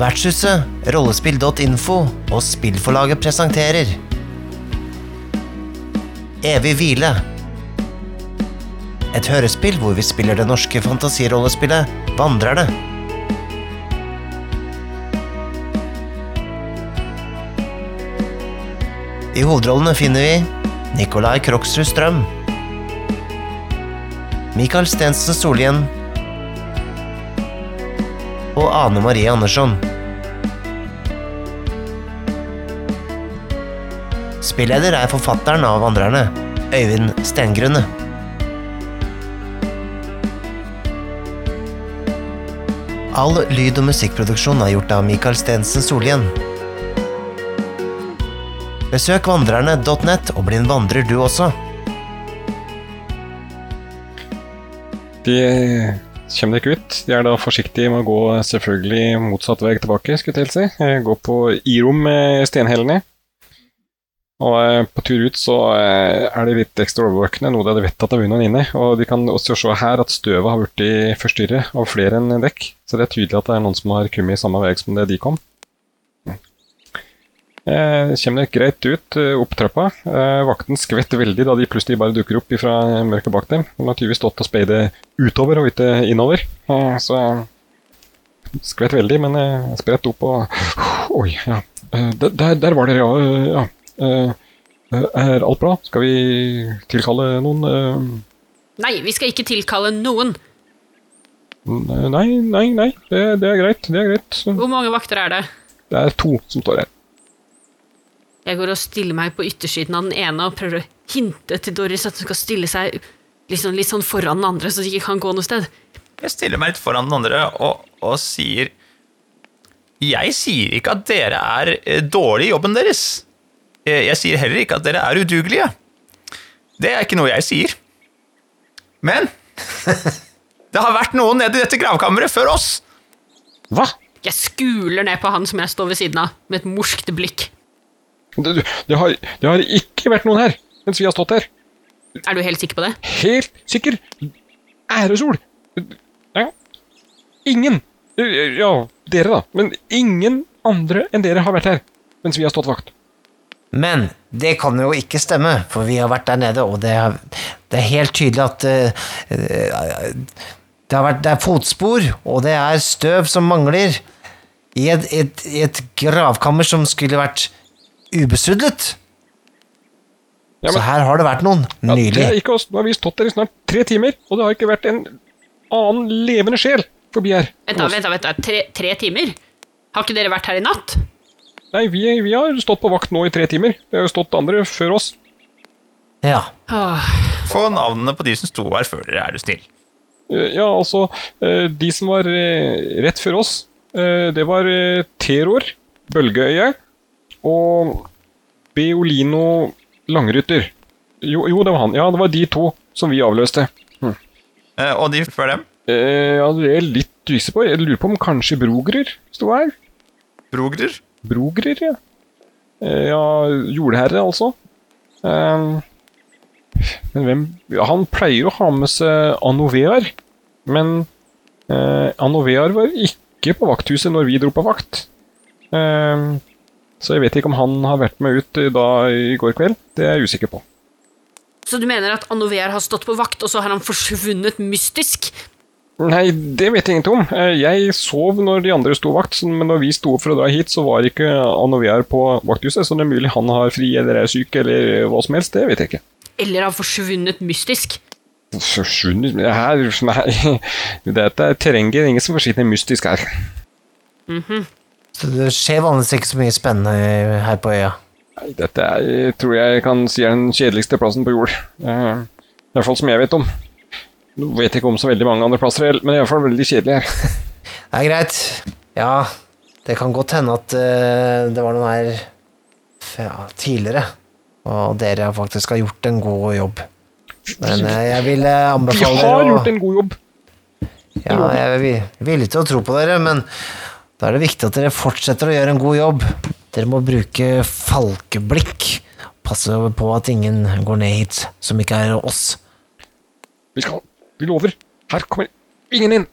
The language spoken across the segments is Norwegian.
Vertshuset, rollespill.info og spillforlaget presenterer Evig hvile. Et hørespill hvor vi spiller det norske fantasirollespillet Vandrerne. I hovedrollene finner vi Nikolai Kroksrud Strøm. Michael Stensen Solhjell. Og Ane Marie Andersson. Spilleder er forfatteren av Vandrerne, Øyvind Stengrunne. All lyd- og musikkproduksjon er gjort av Mikael Stensen Solien. Besøk vandrerne.net og bli en vandrer du også. De kommer ikke ut. De er da forsiktige med å gå selvfølgelig motsatt vei tilbake, skulle jeg tilsi. Eh, Gå på i-rom med stenhellene. Og eh, på tur ut så eh, er de litt ekstra overvåkende, noe de hadde vett at det var noen inne. Og de kan også se her at støvet har blitt forstyrret av flere enn dekk. Så det er tydelig at det er noen som har kommet i samme vei som det de kom. Eh, kommer greit ut eh, opp trappa. Eh, vakten skvetter veldig da de plutselig bare dukker opp fra mørket bak dem. De har tydeligvis stått og speidet utover og ikke innover. Eh, så eh, skvett veldig, men eh, spredt opp og Oi, ja. Eh, der, der- var dere, ja. eh, ja. Er alt bra? Skal vi tilkalle noen? Nei, vi skal ikke tilkalle noen. nei, nei, nei. Det, det er greit. Det er greit. Hvor mange vakter er det? Det er to som står her. Jeg går og stiller meg på yttersiden av den ene og prøver å hinte til Doris at hun skal stille seg litt sånn, litt sånn foran den andre, så de ikke kan gå noe sted. Jeg stiller meg litt foran den andre og, og sier Jeg sier ikke at dere er eh, dårlige i jobben deres. Eh, Jeg sier heller ikke at dere er udugelige. Det er ikke noe jeg sier. Men det har vært noen nede i dette gravkammeret før oss. Hva? Jeg skuler ned på han som jeg står ved siden av, med et morskt blikk. Det, det, har, det har ikke vært noen her mens vi har stått her. Er du helt sikker på det? Helt sikker. Æresol. Ja. Ingen. Ja, dere, da. Men ingen andre enn dere har vært her mens vi har stått vakt. Men det kan jo ikke stemme, for vi har vært der nede, og det er, det er helt tydelig at eh, det, har vært, det er fotspor, og det er støv som mangler i et, et, et gravkammer som skulle vært ubesudlet. Ja, Så her har det vært noen Ja, nylig. ikke oss. Nå har vi stått her i snart tre timer, og det har ikke vært en annen levende sjel forbi her. Vent da, vent da, vent da. Tre, tre timer? Har ikke dere vært her i natt? Nei, vi, vi har stått på vakt nå i tre timer. Det har jo stått andre før oss. Ja. Åh, Få navnene på de som sto her før dere, er du snill. Eh, Ja, altså, eh, de som var eh, rett før oss, eh, det var Terror, Bølgeøye og Beolino Langrytter. Jo, jo, det var han. Ja, det var de to som vi avløste. Eh, Og de før dem? Eh, ja, det er litt usikker på. Jeg lurer på om kanskje Brogrer sto her. Brogrer? Brogrer, ja. Eh, ja, jordherre, altså. Eh, men hvem ja, Han pleier å ha med seg Anovear, men eh, Anovear var ikke på vakthuset når vi dro på vakt. Eh, så jeg vet ikke om han har vært med ut da, i går kveld. Det er jeg usikker på. Så du mener at Anovear har stått på vakt, og så har han forsvunnet mystisk? Nei, det vet jeg ingenting om. Eh, Jeg sov når de andre sto vakt, men når vi sto opp for å dra hit, så var ikke Anovear på vakthuset, så det er mulig han har fri eller er syk eller hva som helst. Det vet jeg ikke. Eller har forsvunnet mystisk? Forsvunnet Nei. Dette er terrenget. Det er ingen som forsvinner mystisk her. Så det skjer vanligvis ikke så mye spennende her på øya. Nei, Dette er, tror jeg kan si er den kjedeligste plassen på jord. Uh, I hvert fall som jeg vet om. Nå vet jeg ikke om så veldig mange andre plasser, men det er i hvert fall veldig kjedelig her. Det er greit. Ja, det kan godt hende at uh, det var noen her ja, tidligere, og dere faktisk har gjort en god jobb. Men uh, jeg vil Vi anbefale har dere å gjort en god jobb. Ja, jeg er vi- villig til å tro på dere, men da er det viktig at dere fortsetter å gjøre en god jobb. Dere må bruke falkeblikk. Passe på at ingen går ned hit som ikke er oss. Vi skal Vi lover. Her kommer ingen inn.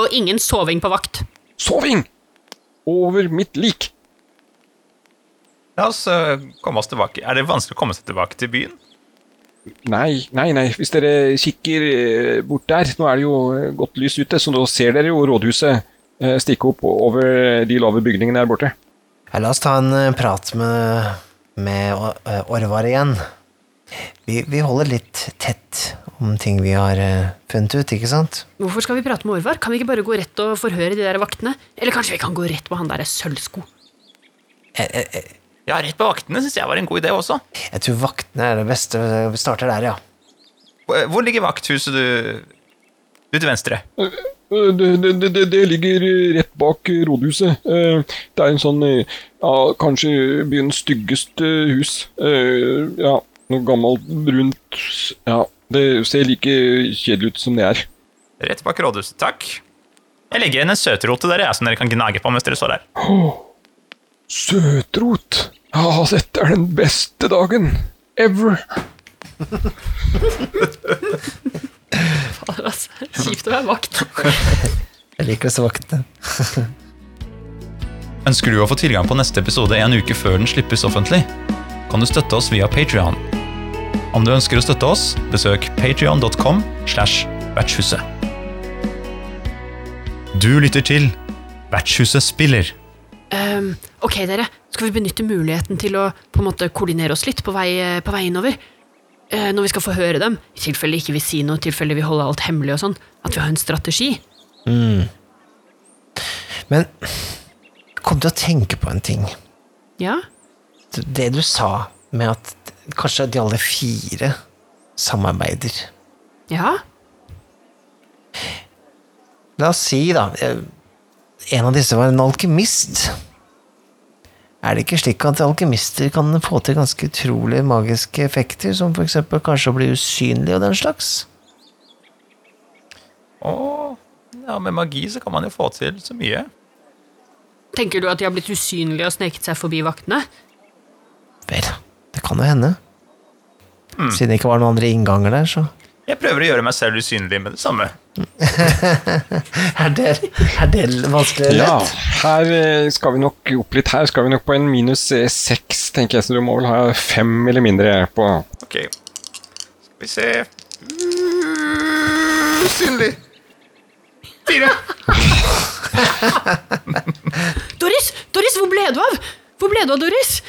Og ingen soving på vakt. Soving! over mitt lik. La oss uh, komme oss tilbake. Er det vanskelig å komme seg tilbake til byen? Nei, nei, nei, hvis dere kikker eh, bort der Nå er det jo eh, godt lys ute, så nå ser dere jo rådhuset stikke opp over de lave bygningene der borte. Ja, la oss ta en eh, prat med, med eh, Orvar igjen. Vi, vi holder litt tett om ting vi har eh, funnet ut, ikke sant? Hvorfor skal vi prate med Orvar? Kan vi ikke bare gå rett og forhøre de der vaktene? Eller kanskje vi kan gå rett på han derre sølvsko? Ja, rett på vaktene syns jeg var en god idé også. jeg tror vaktene er det beste. Vi starter der, ja. Hvor hvor ligger vakthuset du Du til venstre? Det, det, det, det ligger rett bak rådhuset. Eh, Det er en sånn eh, ja, Kanskje byens styggeste hus. Eh, Ja, noe gammelt, brunt Ja, det ser like kjedelig ut som det er. Rett bak rådhuset, takk. Jeg legger igjen en søtrot til dere, jeg, som dere kan gnage på mens dere står her. Søtrot! Ja, dette er den beste dagen ever. Altså, Kjipt å være vakt. Jeg liker disse vaktene. Ønsker du å få tilgang på neste episode en uke før den slippes offentlig? Kan du støtte oss via Patreon. Om du ønsker å støtte oss, besøk patreon.com slash vertshuset. Du lytter til Vertshuset spiller. Um, ok, dere. Skal vi benytte muligheten til å på en måte koordinere oss litt på vei, på vei innover? Eh, når vi skal forhøre dem, i tilfelle ikke vi sier noe, i tilfelle vi holder alt hemmelig og sånn. At vi har en strategi. Men kom til å tenke på en ting. Ja? Det du sa med at kanskje de alle fire samarbeider. Ja? La oss si, da eh, En av disse var en alkymist. Er det ikke slik at alkymister kan få til ganske utrolig magiske effekter, som for eksempel kanskje å bli usynlig og den slags? Å ja, med magi så kan man jo få til så mye. Tenker du at de har blitt usynlige og sneket seg forbi vaktene? Vel, det kan jo hende. Siden det ikke var noen andre innganger der, så Jeg prøver å gjøre meg selv usynlig med det samme. Er det, er det vanskelig eller Ja, her eh, skal vi nok opp litt her. Skal vi nok på en minus eh, seks, tenker jeg, så du må vel ha fem eller mindre på Ok, skal vi se Usynlig. Fire. Doris! Doris, hvor ble du av? Hvor ble du av, Doris?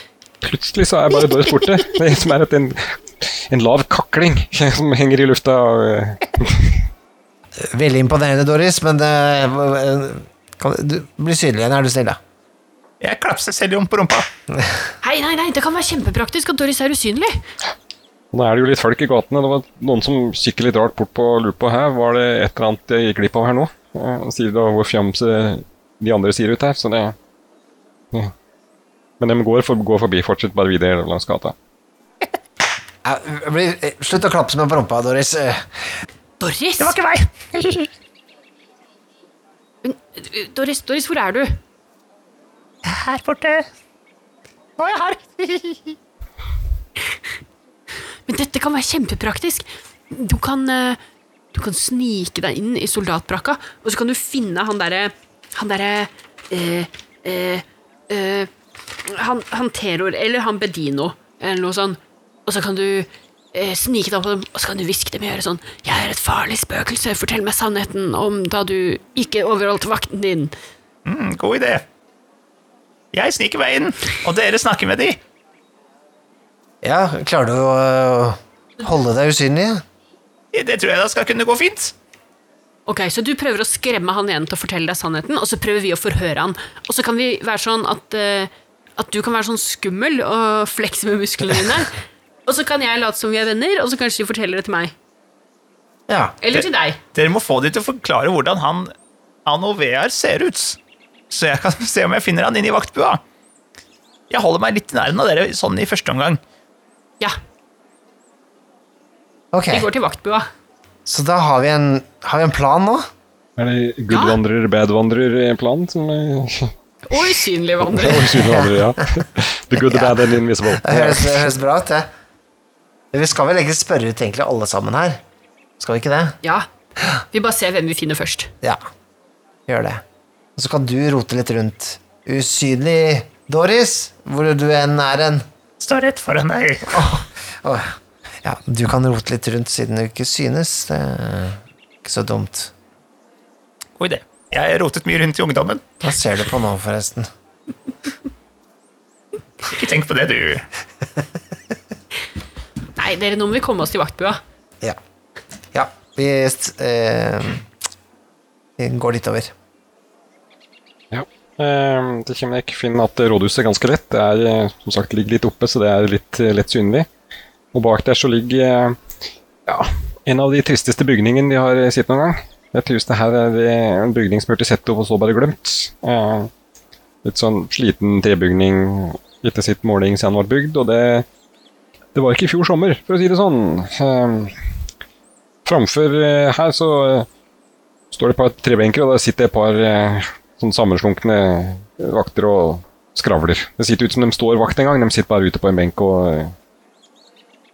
Plutselig så er bare Doris borte. Det er som er en, en lav kakling som henger i lufta. og, Veldig imponerende, Doris, men det, kan du bli synlig igjen, er du snill, da? Jeg klapser selv om på rumpa. Hei, nei, nei, det kan være kjempepraktisk at Doris er usynlig. Nå er det jo litt folk i gatene. Det var noen som kikker litt rart bort på og lurer på her. Var det et eller annet jeg gikk glipp av her nå? Og Sier da hvor fjamse de andre sier ut her, så det ja. Men de går, for, går forbi, fortsatt bare videre langs gata. Eh, slutt å klappe meg på rumpa, Doris. Eh, Doris! Det var ikke meg. Uh, Doris, Doris, hvor er du? Her borte. Nå er jeg her. Men dette kan være kjempepraktisk. Du kan, eh, du kan snike deg inn i soldatbrakka, og så kan du finne han derre Han derre eh, eh, eh, han, han Terror, eller han Bedino, eller noe sånt. Og så kan du eh, snike deg opp på dem, og så kan du hviske dem i øret sånn 'Jeg er et farlig spøkelse, fortell meg sannheten om da du ikke overholdt vakten din'. Mm, god idé. Jeg sniker meg inn, og dere snakker med de. ja, klarer du å eh, holde deg usynlig? Det tror jeg da skal kunne gå fint. Ok, Så du prøver å skremme han igjen til å fortelle deg sannheten, og så prøver vi å forhøre han. Og så kan vi være sånn at, eh, at du kan være sånn skummel og flekse med musklene dine. Og så kan jeg late som vi er venner, og så kanskje de forteller det til meg. Ja. Eller til deg. Dere må få de til å forklare hvordan han Anovear ser ut. Så jeg kan se om jeg finner han inn i vaktbua. Jeg holder meg litt i nærheten av dere sånn i første omgang. Ja, Ok, vi går til vaktbua. så da har vi en, har vi en plan nå? Er det good Ja. vandrer, bad vandrer-plan som Og usynlig vandrer. Usynlig vandrer, ja. The good, the bad and invisible. Det høres, det høres bra ut, det. Vi skal vel egentlig spørre ut egentlig alle sammen her? Skal vi ikke det? Ja. Vi bare ser hvem vi finner først. Ja, gjør det. Og så kan du rote litt rundt usynlig, Doris? Hvor du enn er en Står rett foran deg. Åh, ja, du kan rote litt rundt siden du ikke synes. Det er ikke så dumt. God idé. Jeg har rotet mye rundt i ungdommen. Hva ser du på nå, forresten? Ikke tenk på det, du. Nei, dere, nå må vi komme oss til vaktbua. Ja. Ja, vi, eh, vi går litt over. Ja. Eh, det kommer jeg ikke finne at rådhuset er ganske lett. Det er eh, som sagt ligger litt oppe, så det er litt eh, lett synlig. Og bak der så ligger eh, ja, en av de tristeste bygningene de har sett noen gang. Dette huset her er en bygning som hørte sett og så bare glemt. Eh, litt sånn sliten trebygning etter sitt måling siden den ble bygd, og det, det var ikke i fjor sommer, for å si det sånn. Eh, framfor eh, her så eh, står det et par trebenker, og der sitter et par eh, sånn sammenslunkne vakter og skravler. Det sitter ut som de står vakt en gang, de sitter bare ute på en benk og eh,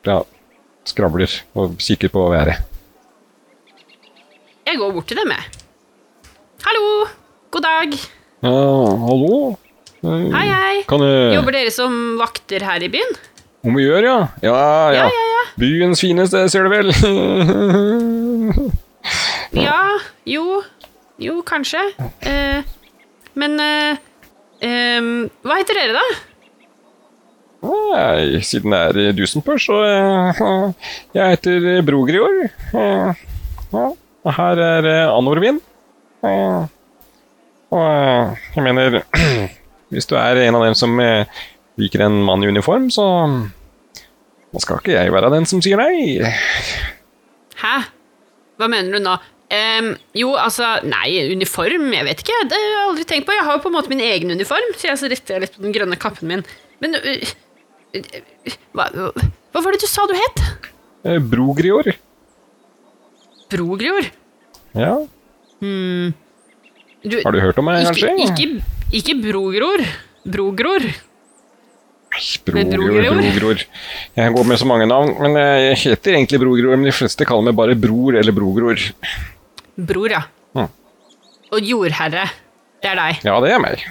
ja, skravler og kikker på været. Jeg går bort til dem, jeg. Hallo! God dag. Ja, hallo? Eh, Hei, hei. Kan jeg Jobber dere som vakter her i byen? Om vi gjør, ja? Ja, ja. Ja, ja, ja. Byens fineste, ser du vel? Ja, jo. Jo, kanskje. Eh, men eh, eh, Hva heter dere, da? Nei, siden det er Dusenpør, så eh, Jeg heter Brogrior. Eh, og her er eh, Anorvin. Eh, Og jeg mener Hvis du er en av dem som liker en mann i uniform, så Nå skal ikke jeg være den som sier nei. Hæ? Hva mener du nå? Um, jo, altså Nei, uniform? Jeg vet ikke. Det har jeg aldri tenkt på. Jeg har jo på en måte min egen uniform, så jeg så retter jeg litt på den grønne kappen min. Men uh, hva, hva var det du sa du het? Eh, Brogrior. Brogrior? Ja, Du, har du hørt om meg, kanskje? ikke, ikke ikke Brogror. Brogror, Brogror? Brogror. Jeg går med så mange navn, men jeg heter egentlig Brogror, men de fleste kaller meg bare Bror eller Brogror. Bror, ja. Mm. Og jordherre. Det er deg. Ja, det er meg.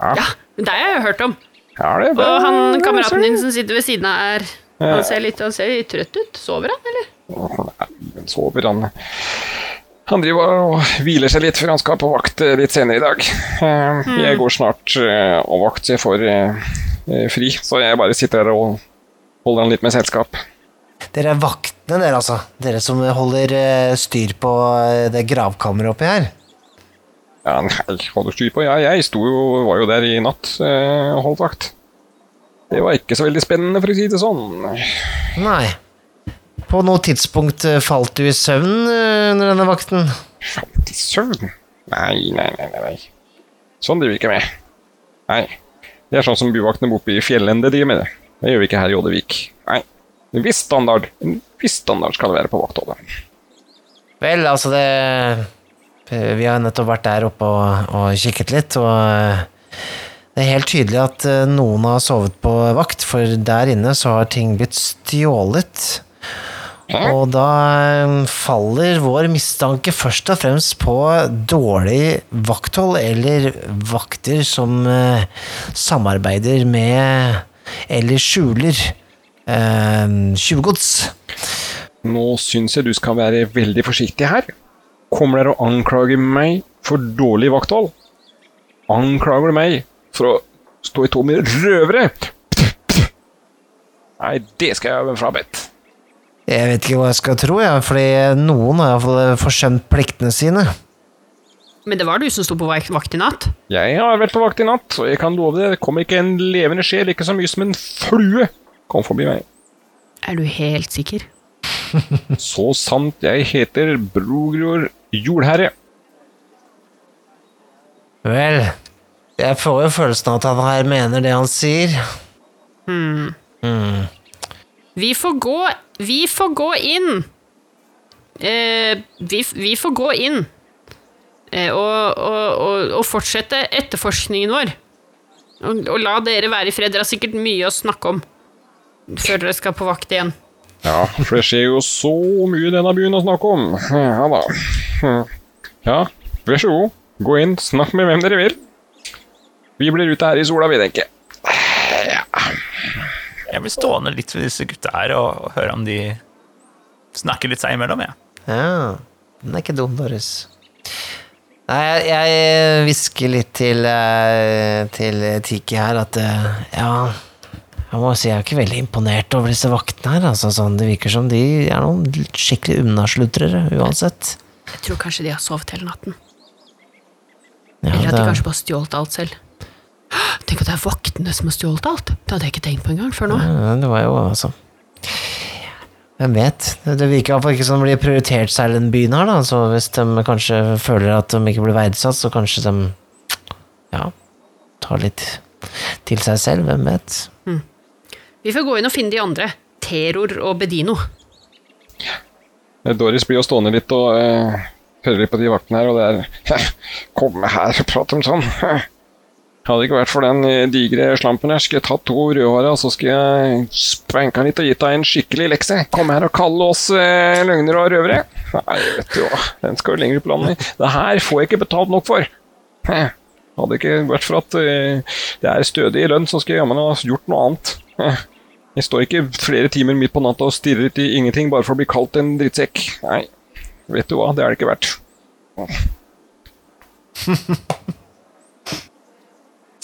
Ja, men deg har jeg hørt om. Ja, det er Og han er kameraten din som sitter ved siden av, er Han ser litt, han ser litt trøtt ut. Sover han, eller? Nei, sover han. Han driver og hviler seg litt før han skal på vakt eh, litt senere i dag. Eh, Mm. Jeg går snart og av vakt, så jeg får eh, eh, fri. Så jeg bare sitter her og holder han litt med selskap. Dere er vaktene, dere, altså. Dere som holder eh, styr på eh, det gravkammeret oppi her. Ja, nei, holder styr på. Ja, jeg sto jo, var jo der i natt eh, og holdt vakt. Det var ikke så veldig spennende, for å si det sånn. Nei. På noe tidspunkt eh, falt du i søvn eh, under denne vakten? Falt i søvn? Nei, nei, nei, nei. Sånn driver vi ikke med. Nei. Det er sånn som byvaktene borte i fjellende driver med det. Det gjør vi ikke her i Oddevik. Nei. En viss standard En viss standard skal det være på vaktholdet. Vel, altså det eh, Vi har nettopp vært der oppe og, og kikket litt, og eh, det er helt tydelig at eh, noen har sovet på vakt, for der inne så har ting blitt stjålet. Og da eh, faller vår mistanke først og fremst på dårlig vakthold, eller vakter som eh, samarbeider med eller skjuler eh, tjuvgods. Nå syns jeg du skal være veldig forsiktig her. Kommer dere og anklager meg for dårlig vakthold? Anklager du meg for å stå i to med røvere? Nei, det skal jeg være frabedt. Jeg vet ikke hva jeg skal tro, ja, fordi noen har iallfall forsømt pliktene sine. Men det var du som sto på vakt i natt? Jeg har vært på vakt i natt, og jeg kan love deg, det kommer ikke en levende sjel, ikke så mye som en flue, kom forbi meg. Er du helt sikker? Så sant jeg heter Brogror Jordherre. Vel, jeg får jo følelsen av at han her mener det han sier. Vi får gå Vi får gå inn. Eh, vi, vi får gå inn. Eh, og, og, og, og fortsette etterforskningen vår. Og, la dere være i fred. Dere har sikkert mye å snakke om før dere skal på vakt igjen. Ja, for det skjer jo så mye i denne byen å snakke om. Ja da. Ja, vær så god. Gå inn, snakk med hvem dere vil. Vi blir ute her i sola, vi, tenker jeg. Jeg blir stående litt ved disse gutta her og, og høre om de snakker litt seg imellom, jeg. Ja, den er ikke dum, Doris. Nei, jeg- jeg hvisker litt til, eh, til Tiki her at eh, ja Jeg må si jeg er ikke veldig imponert over disse vaktene her. Altså, sånn, det virker som de er noen skikkelig unnaslutrere uansett. Jeg tror kanskje de har sovet hele natten. Ja, Eller at de kanskje bare stjålet alt selv. Tenk at det er vaktene som har stjålet alt! Det hadde jeg ikke tenkt på engang før nå. Ja, det var jo altså Hvem vet? Det virker iallfall ikke som de blir prioritert særlig den byen her, da. Så hvis de kanskje føler at de ikke blir verdsatt, så kanskje de ja, tar litt til seg selv. Hvem vet? Vi får gå inn og finne de andre. Terror og Bedino. Ja. Doris blir jo stående litt og eh, hører litt på de vaktene her, og det er Komme her og prate om sånn. Hadde det ikke vært for den eh, digre slampen her, skulle jeg tatt to rødhåra, og så skulle jeg spanka litt og gitt deg en skikkelig lekse. Kom her og kalle oss eh, løgnere og røvere. Nei, vet du hva, den skal jo lenger på landet. Det her får jeg ikke betalt nok for. Hadde det ikke vært for at eh, det er stødig i lønn, så skulle jeg jammen ha gjort noe annet. Jeg står ikke flere timer midt på natta og stirrer ut i ingenting bare for å bli kalt en drittsekk. Nei, vet du hva, det er det ikke verdt.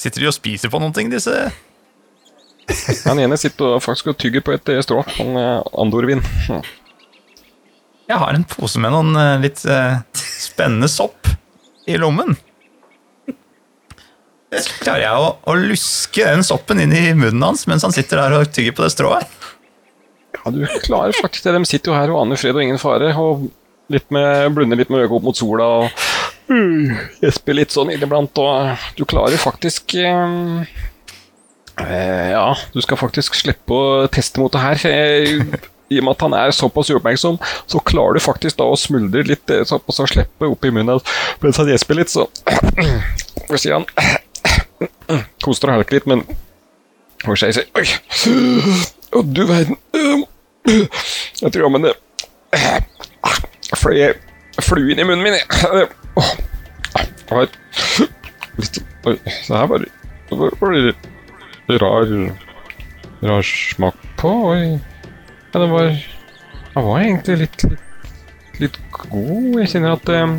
Sitter de og spiser på noen ting, disse Han ene sitter og faktisk og tygger på et eh, strå. Han eh, Andorvin. Jeg har en pose med noen eh, litt spennende sopp i lommen. Klarer jeg å, å luske den soppen inn i munnen hans mens han sitter der og tygger på det strået? Ja, du klarer faktisk det. De sitter jo her og aner fred og ingen fare. Og litt med, blunder litt med øyet opp mot sola og gjesper litt sånn inniblant. Og du klarer faktisk eh, eh, Ja, du skal faktisk slippe å teste mot det her. Eh, I og med at han er såpass uoppmerksom, så klarer du faktisk da å smuldre litt eh, såpass og slippe opp i munnen mens han gjesper litt, så Hva sier han? Koster og halker litt, men Hvor sier jeg Oi! Å, du verden. Jeg tror men det fløy inn i munnen min. jeg. Åh, det var litt Oi, det her var var det rar rar smak på. Oi. Ja, den var Den var egentlig litt litt, litt god. Jeg kjenner at um,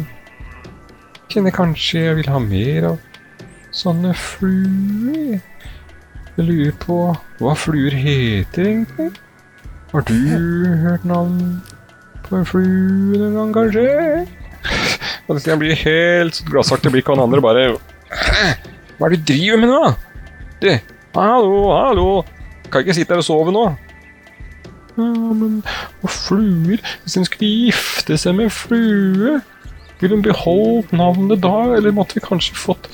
Kjenner kanskje jeg vil ha mer av sånne fluer. Jeg lurer på hva fluer heter, egentlig. Har du hørt navn på en flue noen gang, kanskje? Og det blir helt sånn glassaktig blikk, og han andre bare Hva er det du driver med nå? Du, hallo, hallo. Kan ikke sitte her og sove nå. Ja, men og fluer Hvis hun skulle gifte seg med flue, ville hun beholdt navnet da, eller måtte vi kanskje fått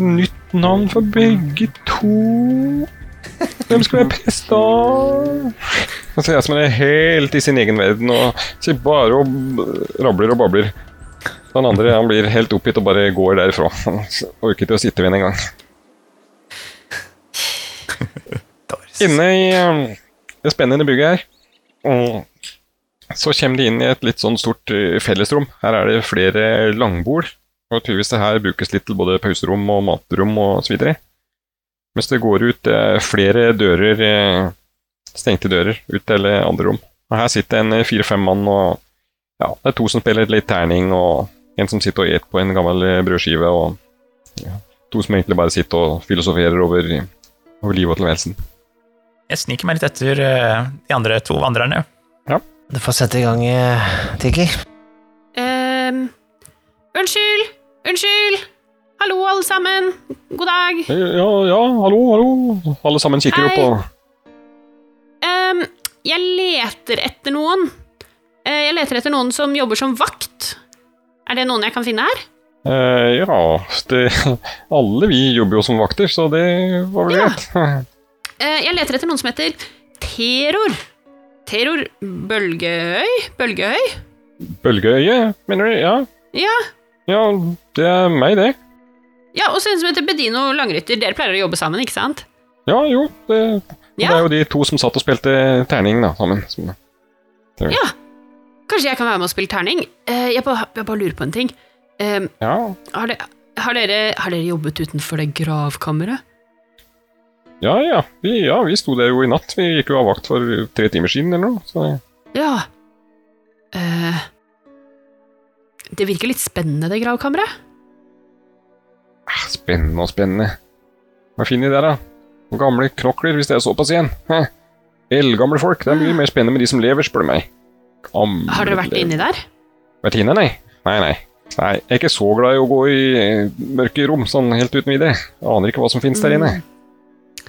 nytt navn for begge to? Hvem skal være prest da? Ser jeg som er helt i sin egen verden og sier bare og rabler og babler. Den andre han blir helt oppgitt og bare går derifra. Han orker ikke å sitte ved en engang. Inne i eh, det spennende bygget her, så kommer de inn i et litt sånn stort eh, fellesrom. Her er det flere langbord, og tydeligvis det her brukes litt til både pauserom og matrom og så videre. Mens det går ut eh, flere dører, eh, stengte dører, ut til andre rom. Og her sitter en fire-fem mann, og ja, det er to som spiller litt terning, og en som sitter og et på en gammel eh, brødskive, og ja, to som egentlig bare sitter og filosoferer over, over livet og tilværelsen. Jeg sniker meg litt etter eh, de andre to vandrerne. Du får sette i gang, eh, Tiki. Ehm, unnskyld! Unnskyld! Hallo, alle sammen! God dag! Ja, ja, hallo, hallo. Alle sammen kikker opp og um, jeg leter etter noen. Eh, jeg leter etter noen som jobber som vakt. Er det noen jeg kan finne her? Uh, Ja, det, alle vi jobber jo som vakter, så det var vel Ja. greit. Eh, jeg leter etter noen som heter Terror. Terror Bølgeøy? Bølgeøy? Bølgeøye, mener du? Ja. Ja. ja, det er meg, det. ja, og så en som heter Bedino Langrytter. Dere pleier å jobbe sammen, ikke sant? Ja, jo. Det, det Ja. er jo de to som satt og spilte terning da, sammen. Som, Ja. Kanskje jeg kan være med og spille terning? Eh, jeg, bare, jeg bare lurer på en ting. Ehm, ja, har, de, har dere, har dere jobbet utenfor det gravkammeret? Ja, ja. Vi, ja, vi sto der jo i natt. Vi gikk jo av vakt for tre timer siden eller noe. Så Ja. Uh, det virker litt spennende, det gravkammeret. ah, spennende og spennende. Hva finner de der, da? Noen Gamle knokler, hvis det er såpass igjen. Eldgamle folk. Det er mye mer spennende med de som lever, spør du meg. Gamle Har dere vært inni der? Vært inne, nei? Nei, nei. Nei, Jeg er ikke så glad i å gå i mørke rom sånn helt uten videre. Jeg aner ikke hva som finnes der inne.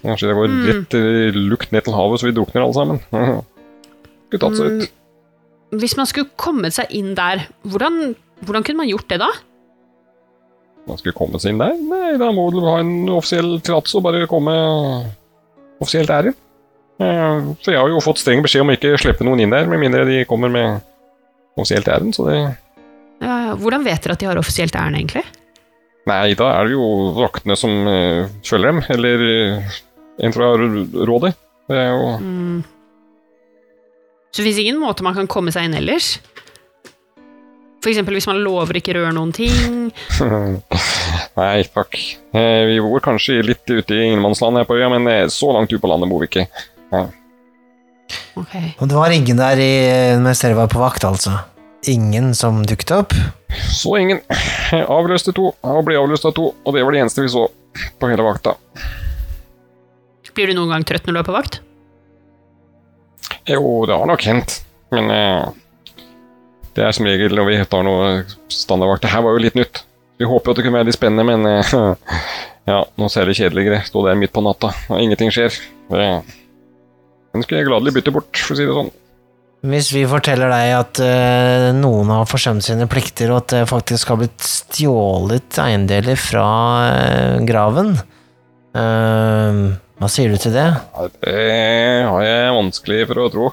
Kanskje det går Mm. rett eh, lukt ned til havet så vi drukner alle sammen. Skulle tatt seg ut. Hvis man skulle kommet seg inn der, hvordan, hvordan kunne man gjort det da? Man skulle komme seg inn der? Nei, da må du ha en offisiell tillatelse og bare komme offisielt ærend. Eh, Så jeg har jo fått streng beskjed om å ikke slippe noen inn der, med mindre de kommer med offisielt ærend, så det Ja, ja. Hvordan vet dere at de har offisielt ærend, egentlig? Nei, da er det jo vaktene som uh, følger dem, eller uh, en fra rådet. Det er jo Mm. Så det fins ingen måte man kan komme seg inn ellers? For eksempel hvis man lover ikke røre noen ting. Nei, takk. Eh, Vi bor kanskje litt ute i ingenmannsland her på øya, men så langt ut på landet bor vi ikke. Ok. Og det var ingen der i, mens dere var på vakt, altså? Ingen som dukket opp? Så ingen. Jeg Avløste to, og ble avløst av to, og det var det eneste vi så på hele vakta. Blir du noen gang trøtt når du er på vakt? Jo, det har nok hendt, men eh, det er som regel når vi tar noe standardvakt. Det her var jo litt nytt. Vi håper jo at det kunne være litt spennende, men eh, ja, nå ser det kjedeligere. Stå der midt på natta, og ingenting skjer. Det, den skulle jeg gladelig bytte bort, for å si det sånn. Hvis vi forteller deg at uh, noen har forsømt sine plikter, og at det faktisk har blitt stjålet eiendeler fra uh, graven, uh, hva sier du til det? Ja, Det har jeg vanskelig for å tro.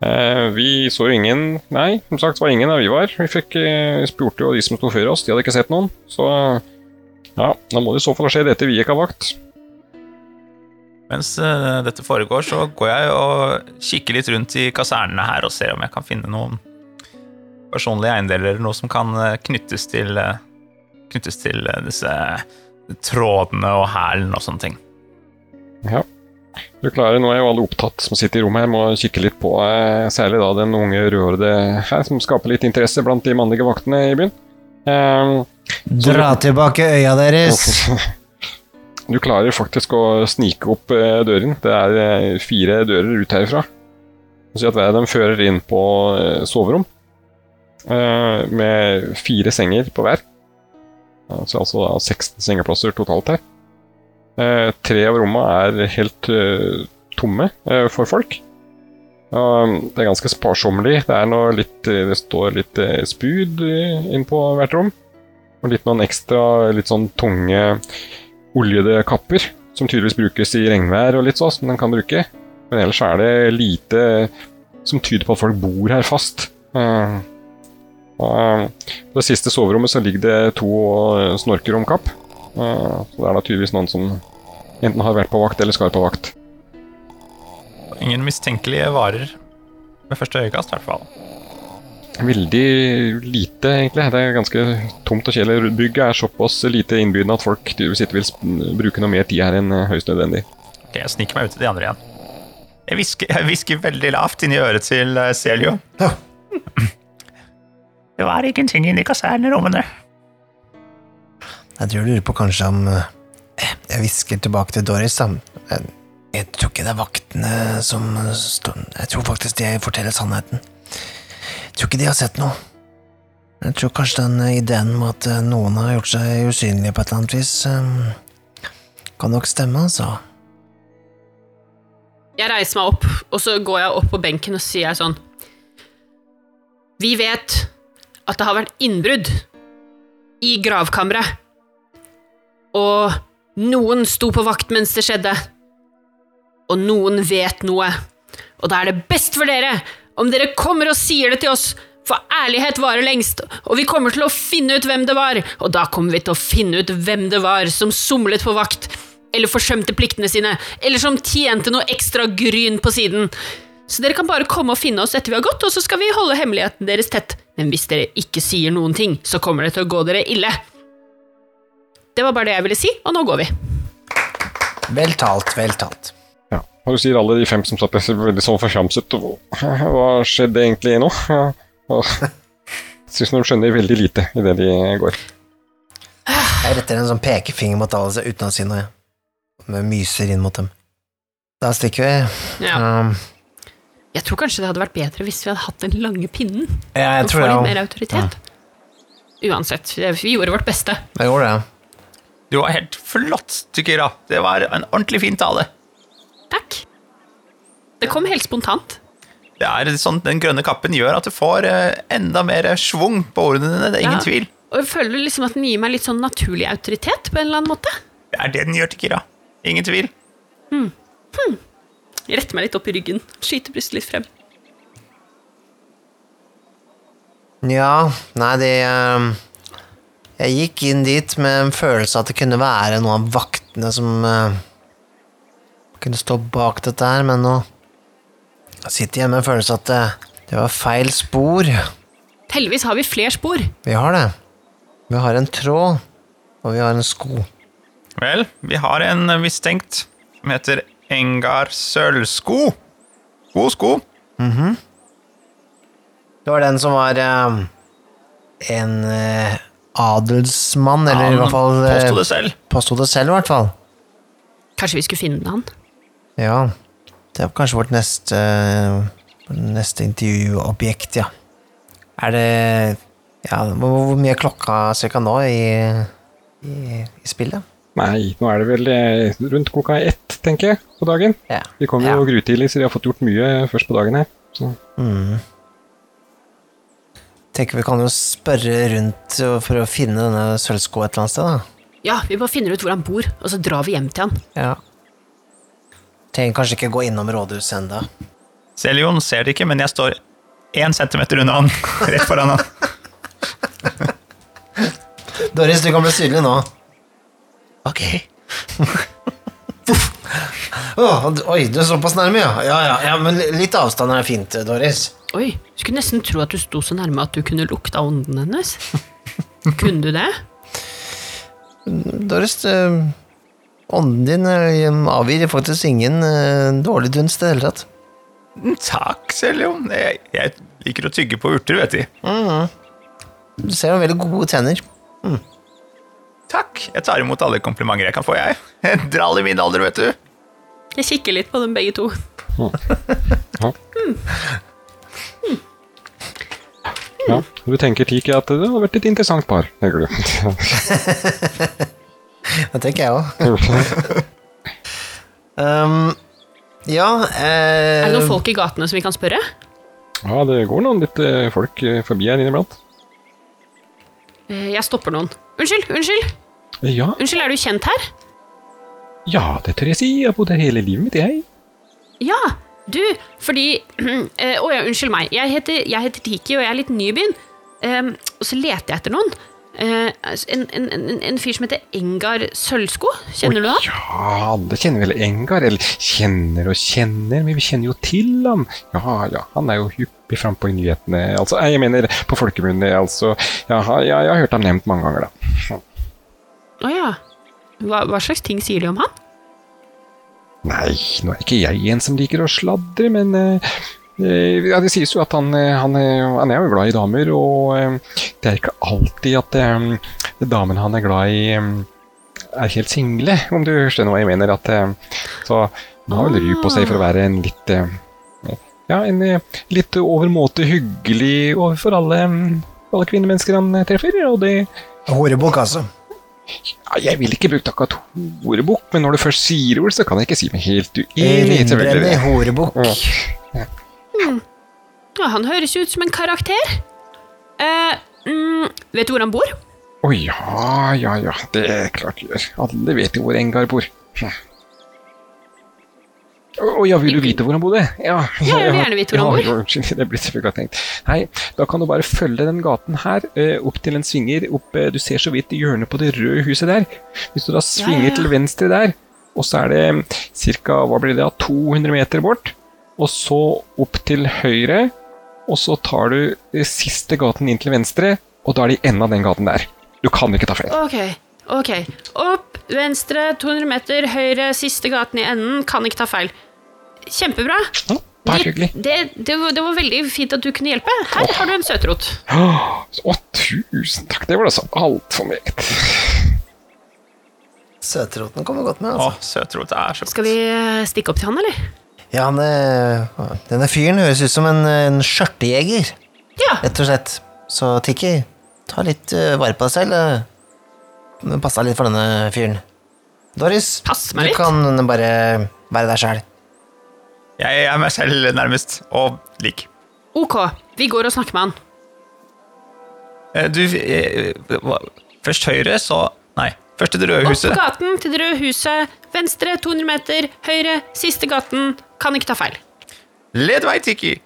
Vi så ingen Nei, som sagt var ingen da vi var. Vi fikk spurte jo de som sto før oss, de hadde ikke sett noen. Så ja, da må det i så fall skje dette vi ikke har vakt. Mens eh, dette foregår, så går jeg og kikker litt rundt i kasernene her og ser om jeg kan finne noen personlige eiendeler eller noe som kan eh, knyttes til, eh, knyttes til disse trådene og hælen og sånne ting. Ja. Du klarer, Nå er jo alle opptatt som sitter i rommet her, må kikke litt på særlig da den unge rødhårede her, som skaper litt interesse blant de mannlige vaktene i byen. Um, Dra tilbake øya deres! Du klarer faktisk å snike opp eh, døren. Det er eh, fire dører ut herfra. Så at hver av fører inn på eh, soverom. Med fire senger på hver. Så altså 16 sengeplasser totalt her. Tre av rommene er helt tomme for folk. Det er ganske sparsommelig. Det, litt, det står litt spyd inn på hvert rom. Og litt noen ekstra litt sånn tunge oljede kapper, som tydeligvis brukes i regnvær og litt sånn, som den kan bruke. Men ellers er det lite som tyder på at folk bor her fast. Eh, eh, På det siste soverommet så ligger det to snorker om. Eh, så det er da tydeligvis noen som enten har vært på vakt eller skal på vakt. Ingen mistenkelige varer ved første øyekast, i hvert fall. Veldig lite, egentlig. Det er ganske tomt og kjedelig. Bygget er såpass lite innbydende at folk ikke vil bruke noe mer tid her enn eh, høyst nødvendig. Ok, Jeg sniker meg ut til de andre igjen. Jeg hvisker, jeg hvisker veldig lavt inni øret til eh, Celio. Ja. Det var ingenting inni kasernerommene. Jeg tror du lurer på kanskje om eh, Jeg hvisker tilbake til Doris, da. Jeg, jeg tror ikke det er vaktene som står Jeg tror faktisk de forteller sannheten. Tror ikke de har sett noe. Jeg tror kanskje den ideen med at eh, noen har gjort seg usynlige på et eller annet vis, eh, kan nok stemme, altså. Jeg reiser meg opp, og så går jeg opp på benken og sier sånn Vi vet at det har vært innbrudd i gravkammeret. Og noen sto på vakt mens det skjedde. Og noen vet noe. Og da er det best for dere om dere kommer og sier det til oss, for ærlighet varer lengst, og vi kommer til å finne ut hvem det var, og da kommer vi til å finne ut hvem det var som somlet på vakt, eller forsømte pliktene sine, eller som tjente noe ekstra gryn på siden. Så dere kan bare komme og finne oss etter vi har gått, og så skal vi holde hemmeligheten deres tett. Men hvis dere ikke sier noen ting, så kommer det til å gå dere ille. Det var bare det jeg ville si, og nå går vi. Vel talt, vel talt. Ja. Og du sier alle de fem som satt der, ser veldig sånn forfjamset. Hva skjedde egentlig nå? Ja. Og Syns de skjønner veldig lite i det de går. Jeg retter en sånn pekefinger mot alle uten å si noe. jeg. Med myser inn mot dem. Da stikker vi. Ja. Um, Jeg tror kanskje det hadde vært bedre hvis vi hadde hatt den lange pinnen. ja, jeg tror få det. litt mer autoritet. Uansett, vi gjorde vårt beste. Jeg gjorde det. Du var helt flott, Tukira. Det var en ordentlig fin tale. Takk. Det kom helt spontant. Det er sånn Den grønne kappen gjør at du får eh, enda mer schwung på ordene dine. Det er ingen Ja. tvil. Og jeg føler liksom at den gir meg litt sånn naturlig autoritet på en eller annen måte. Det er det den gjør, til Kira. Ingen tvil. Jeg retter meg litt opp i ryggen, skyter brystet litt frem. Ja, nei, det um, Jeg gikk inn dit med en følelse at det kunne være noen av vaktene som uh, kunne stå bak dette her, men nå sitter jeg med en følelse at det, det var feil spor. Heldigvis har vi flere spor. Vi har det. Vi har en tråd, og vi har en sko. Vel, vi har en mistenkt som heter Engar Sølvsko. God sko. Det var den som var um, en uh, adelsmann, eller i hvert fall påsto det selv. Påsto det selv, i hvert fall. Kanskje vi skulle finne han? Ja, det er kanskje vårt neste Neste intervjuobjekt, ja. Er det Ja, hvor, mye er klokka cirka nå i, i, i spillet? Nei, nå er det vel eh, rundt klokka ett, tenker jeg, på dagen. Ja. De kom jo Ja. grutidlig, så de har fått gjort mye først på dagen her. Så. Mm. Tenker vi kan jo spørre rundt for å finne denne sølvskoa et eller annet sted, da. Ja, vi bare finner ut hvor han bor, og så drar vi hjem til han. Ja. Trenger kanskje ikke gå innom rådhuset ennå. Seljon ser det ikke, men jeg står én centimeter unna han. Rett foran han. Doris, du kan bli synlig nå. Ok. oh, oi, du er såpass nærme, ja. Ja, ja, ja. Men litt avstand er fint, Doris. Oi, skulle nesten tro at du sto så nærme at du kunne lukta ånden hennes. kunne du det? Doris, eh, ånden din eh, avgir faktisk ingen eh, dårlig dunst i det hele tatt. Takk, Seljon. Jeg, jeg liker å tygge på urter, vet du. Du ser jo veldig gode tenner. Takk. Jeg tar imot alle komplimenter jeg kan få, jeg. En Drall i min alder, vet du. Jeg kikker litt på dem begge to. Ja. Du tenker Tiki at det har vært et interessant par, tenker du. Det tenker jeg òg. um, ja eh, Er det noen folk i gatene som vi kan spørre? ja, det går noen litt eh, folk eh, forbi her inniblant. Eh, Jeg stopper noen. Unnskyld, unnskyld, Ja, unnskyld, er du kjent her? ja, det tør jeg si. Jeg har bodd her hele livet mitt, jeg. Ja, du, fordi Å ja, unnskyld meg. Jeg heter, jeg heter Tiki, og jeg er litt ny i byen. Um, og så leter jeg etter noen. Eh, en, en, en, en fyr som heter Engar Sølvsko. Kjenner du han? Ja, alle kjenner vel Engar. Eller kjenner og kjenner, men vi kjenner jo til ham. Ja, ja, han er jo hyppig frampå i nyhetene. Altså, jeg mener på folkemunne, altså. Ja, ja, jeg har hørt ham nevnt mange ganger, da. Å ja. Hva, hva slags ting sier de om han? Nei, nå er ikke jeg en som liker å sladre, men eh, ja, Det sies jo at han, eh, han, eh, han er jo glad i damer, og eh, det er ikke alltid at eh, damene han er glad i, eh, er helt single, om du skjønner hva jeg mener. At, eh, så han har vel ry på seg for å være en litt eh, Ja, en eh, litt overmåte hyggelig overfor alle, alle kvinnemennesker han eh, treffer, og det Horebukk, altså. ja, Jeg ville ikke brukt akkurat horebok, men når du først sier ord, så kan jeg ikke si meg helt uenig. Selvfølgelig. horebukk. Ja. Ja, han høres ut som en karakter. Eh, mm, vet du hvor han bor? Å ja, ja, ja. Det er klart gjør. Alle vet jo hvor Engar bor. Å oh, ja, vil du vite hvor han bodde? Ja, Ja, jeg vil gjerne vite hvor han ja, ja, det blir selvfølgelig tenkt. Nei, da kan du bare følge den gaten her, eh, opp til en svinger opp eh, Du ser så vidt hjørnet på det røde huset der. Hvis du da svinger ja. til venstre der, og så er det ca. det da, 200 meter bort, og så opp til høyre, og så tar du eh, siste gaten inn til venstre, og da er det i enden av den gaten der. Du kan ikke ta feil. Ok, Ok. Opp, venstre, 200 meter, høyre, siste gaten i enden. Kan ikke ta feil. Kjempebra. Ja, bare hyggelig. Det, det, var, det var veldig fint at du kunne hjelpe. Her har du en søtrot. Å, tusen takk. Det var altså så altfor meget. Søtroten kommer godt med, Å, altså. søtrot er så Skal vi eh, stikke opp til han, eller? Ja, han, eh, denne fyren høres ut som en, en skjørtejeger, Ja. rett og slett. Så Tiki, ta litt eh, vare på deg selv. eh. Pass deg litt for denne fyren. Doris, Pass meg du kan bare være deg sjæl. Jeg er meg selv nærmest, og lik. Ok, vi går og snakker med han. Eh, Du Først høyre, så Nei. Først til det røde Opp på huset. gaten til det røde huset. Venstre 200 meter. Høyre siste gaten. Kan ikke ta feil. Led vei, Tiki.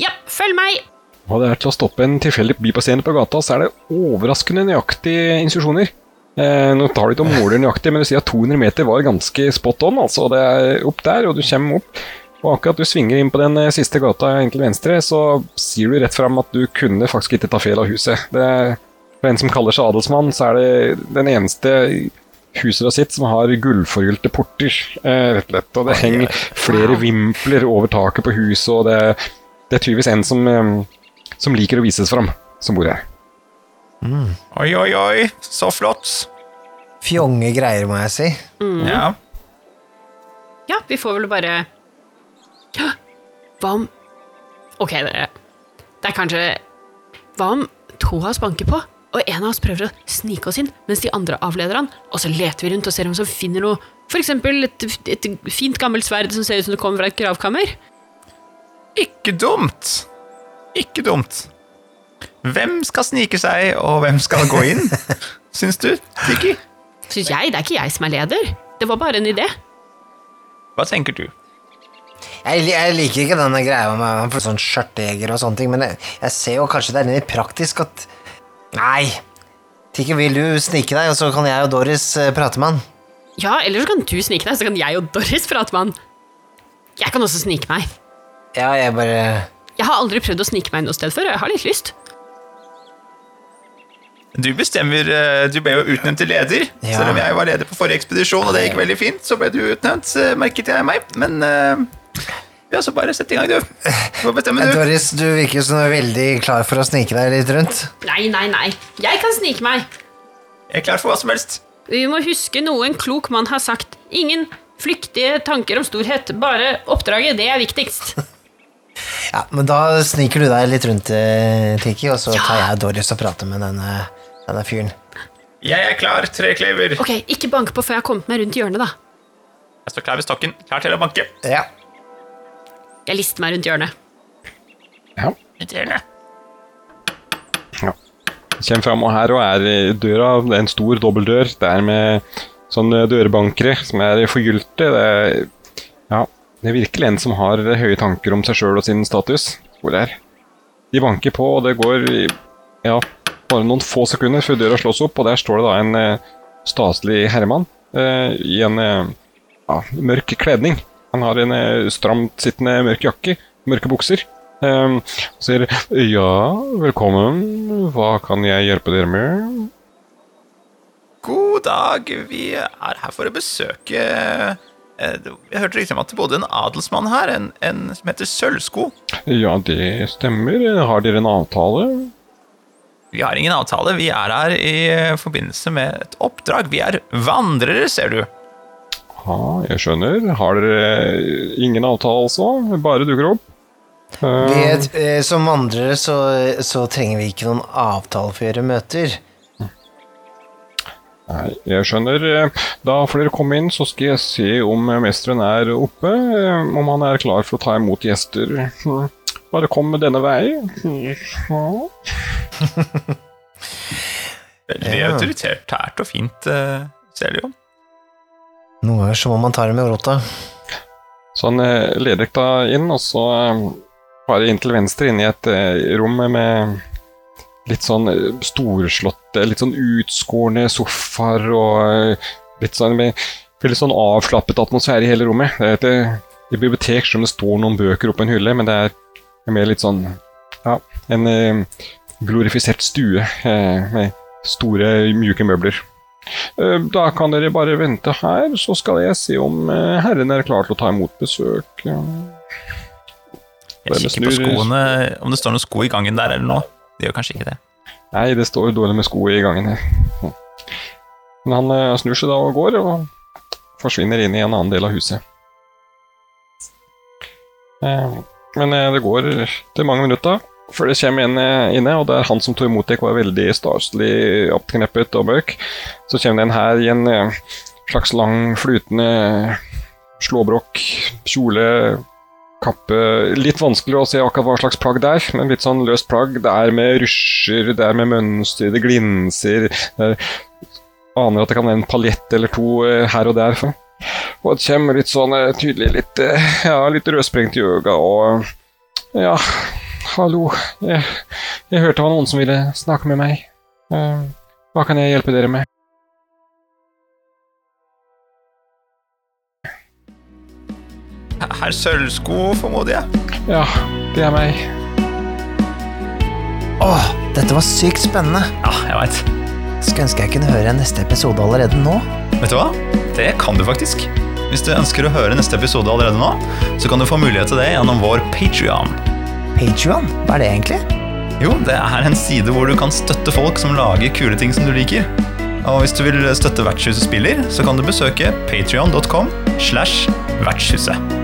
Ja, følg meg. Og det er til å stoppe en tilfeldig bipasserende på gata, så er det overraskende nøyaktige instruksjoner. Eh, nå tar du ikke og måler nøyaktig, men du sier at 200 meter var ganske spot on. altså Det er opp der, og du kommer opp. Og akkurat du svinger inn på den eh, siste gata inn til venstre, så sier du rett fram at du kunne faktisk ikke ta feil av huset. Det er, for en som kaller seg adelsmann, så er det den eneste huset sitt som har gullforgylte porter, eh, rett og slett. Og det henger flere vimpler over taket på huset, og det, det er tydeligvis en som eh, som liker å vises fram, som bor her. Oi, oi, oi. Så flott. Fjonge greier, må jeg si. Ja. Ja, vi får vel bare Ja, Hva om Ok, dere. Det er kanskje Hva om to av oss banker på, og en av oss prøver å snike oss inn, mens de andre avleder han, og så leter vi rundt og ser om vi finner noe For eksempel et, et fint gammelt sverd som ser ut som det kommer fra et gravkammer. Ikke dumt. Ikke dumt. Hvem skal snike seg, og hvem skal gå inn? Syns du, Tiki? Syns jeg. Det er ikke jeg som er leder. Det var bare en idé. Hva tenker du? Jeg, jeg liker ikke denne greia med sånn skjørtejeger og sånne ting, men jeg, jeg ser jo kanskje det er litt praktisk at Nei. Tiki, vil du snike deg, og så kan jeg og Doris eh, prate med han? Ja, eller så kan du snike deg, så kan jeg og Doris prate med han. Jeg kan også snike meg. Ja, jeg bare Jeg har aldri prøvd å snike meg noe sted før, og jeg har litt lyst. Du bestemmer eh, Du ble jo utnevnt til leder. Ja. Selv om jeg var leder på forrige ekspedisjon, og det gikk veldig fint, så ble du utnevnt, eh, merket jeg meg. Men eh, ja, så bare sett i gang, du. Hva bestemmer Eh, du. Doris, du virker som du er veldig klar for å snike deg litt rundt. Nei, nei, nei. Jeg kan snike meg. Jeg er klar for hva som helst. Vi må huske noe en klok mann har sagt. Ingen flyktige tanker om storhet, bare oppdraget, det er viktigst. Ja, men da sniker du deg litt rundt, eh, Tiki, og så tar jeg Doris og prater med denne, denne fyren. Jeg er klar, Treklever. Ok, ikke banke på før jeg har kommet meg rundt hjørnet, da. Jeg står klar ved stokken, klar til å banke. Ja. Jeg lister meg rundt hjørnet. Ja. Rundt hjørnet. ja. Kjem fram og her og er døra, det er en stor dobbeltdør. Det er med sånne dørbankere som er forgylte. Det er, ja, det er virkelig en som har høye tanker om seg sjøl og sin status. Hvor er. De banker på, og det går ja, bare noen få sekunder før døra slås opp, og der står det da en eh, staselig herremann eh, i en eh, ja, mørk kledning. Han har en eh, stramt sittende mørk jakke, mørke bukser. Um, og sier 'ja, velkommen, hva kan jeg hjelpe dere med?' God dag, vi er her for å besøke eh, Jeg hørte riktig om at det bodde en adelsmann her, en, en som heter Sølvsko. Ja, det stemmer. Har dere en avtale? Vi har ingen avtale, vi er her i eh, forbindelse med et oppdrag. Vi er vandrere, ser du. Ja, jeg skjønner. Har dere ingen avtale altså? Bare dukker opp? Vi, Uh, eh, som vandrere så, så trenger vi ikke noen avtale for å gjøre møter. nei, jeg skjønner. Da får dere komme inn, så skal jeg se om mesteren er oppe. eh, Om han er klar for å ta imot gjester. Hm, Bare kom denne vei. Ja. Veldig Ja. autoritært, og fint, eh, ser det jo. Noen ganger så må man ta det med rota. Så han eh, leder deg inn, og så eh, bare inn til venstre, inn i et eh, rom med litt sånn storslåtte, litt sånn utskårne sofaer og litt sånn med veldig sånn avslappet atmosfære i hele rommet. Det er et, et bibliotek som det står noen bøker oppå en hylle, men det er mer litt sånn ja, en glorifisert stue med store, mjuke møbler. Eh, Da kan dere bare vente her, så skal jeg se om eh, herren er klar til å ta imot besøk. Jeg kikker på skoene, om det står noen sko i gangen der eller noe. Det gjør kanskje ikke det. Nei, det står dårlig med sko i gangen her. Men han eh, snur seg da og går, og forsvinner inn i en annen del av huset. Men det går til mange minutter før det kommer en eh, inne, og det er han som tok imot dere, var veldig staselig oppkneppet og mørk. Så kommer det en her i en eh, slags lang, flytende slåbrok, kjole, kappe Litt vanskelig å se akkurat hva slags plagg det er, men litt sånn løst plagg. Det er med rysjer, det er med mønster, det glinser. Det er, aner at det kan være en paljett eller to eh, her og der. For. Og det kommer litt sånn eh, tydelig litt, eh, ja, litt rødsprengt i øynene og Ja, hallo. Jeg, jeg hørte det var noen som ville snakke med meg. Eh, Hva kan jeg hjelpe dere med? Herr Sølvsko, formoder jeg. Ja, det er meg. Åh, dette var sykt spennende. Ja, jeg veit. Skulle ønske jeg kunne høre neste episode allerede nå. Vet du hva? Det kan du faktisk. Hvis du ønsker å høre neste episode allerede nå, så kan du få mulighet til det gjennom vår Patrion. Patreon, hva er det egentlig? Jo, det er en side hvor du kan støtte folk som lager kule ting som du liker. Og hvis du vil støtte Vertshuset spiller, så kan du besøke patrion.com slash vertshuset.